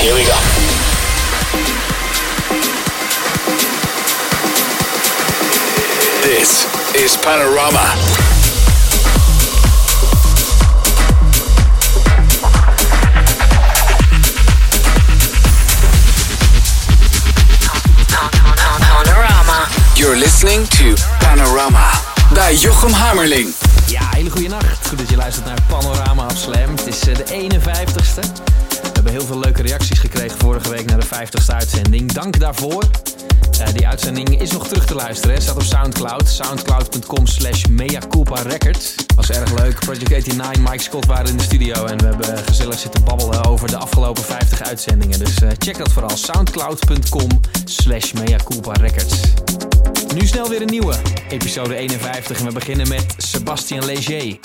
Here we go. This is Panorama. Panorama. You're listening to Panorama bij Jochem Hammerling. Ja, hele goede nacht. Goed dat je luistert naar Panorama of Slam. Het is eh, de 51ste. Hebben heel veel leuke reacties gekregen vorige week naar de 50ste uitzending. Dank daarvoor. Eh, die uitzending is nog terug te luisteren. Staat op Soundcloud. Soundcloud.com slash Records. Was erg leuk. Project 89, Mike Scott waren in de studio. En we hebben gezellig zitten babbelen over de afgelopen 50 uitzendingen. Dus eh, check dat vooral. Soundcloud.com slash Records. Nu snel weer een nieuwe. Episode 51. En we beginnen met Sebastien Leger.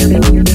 Thank you.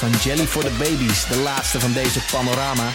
Van Jelly for the Babies, de laatste van deze panorama.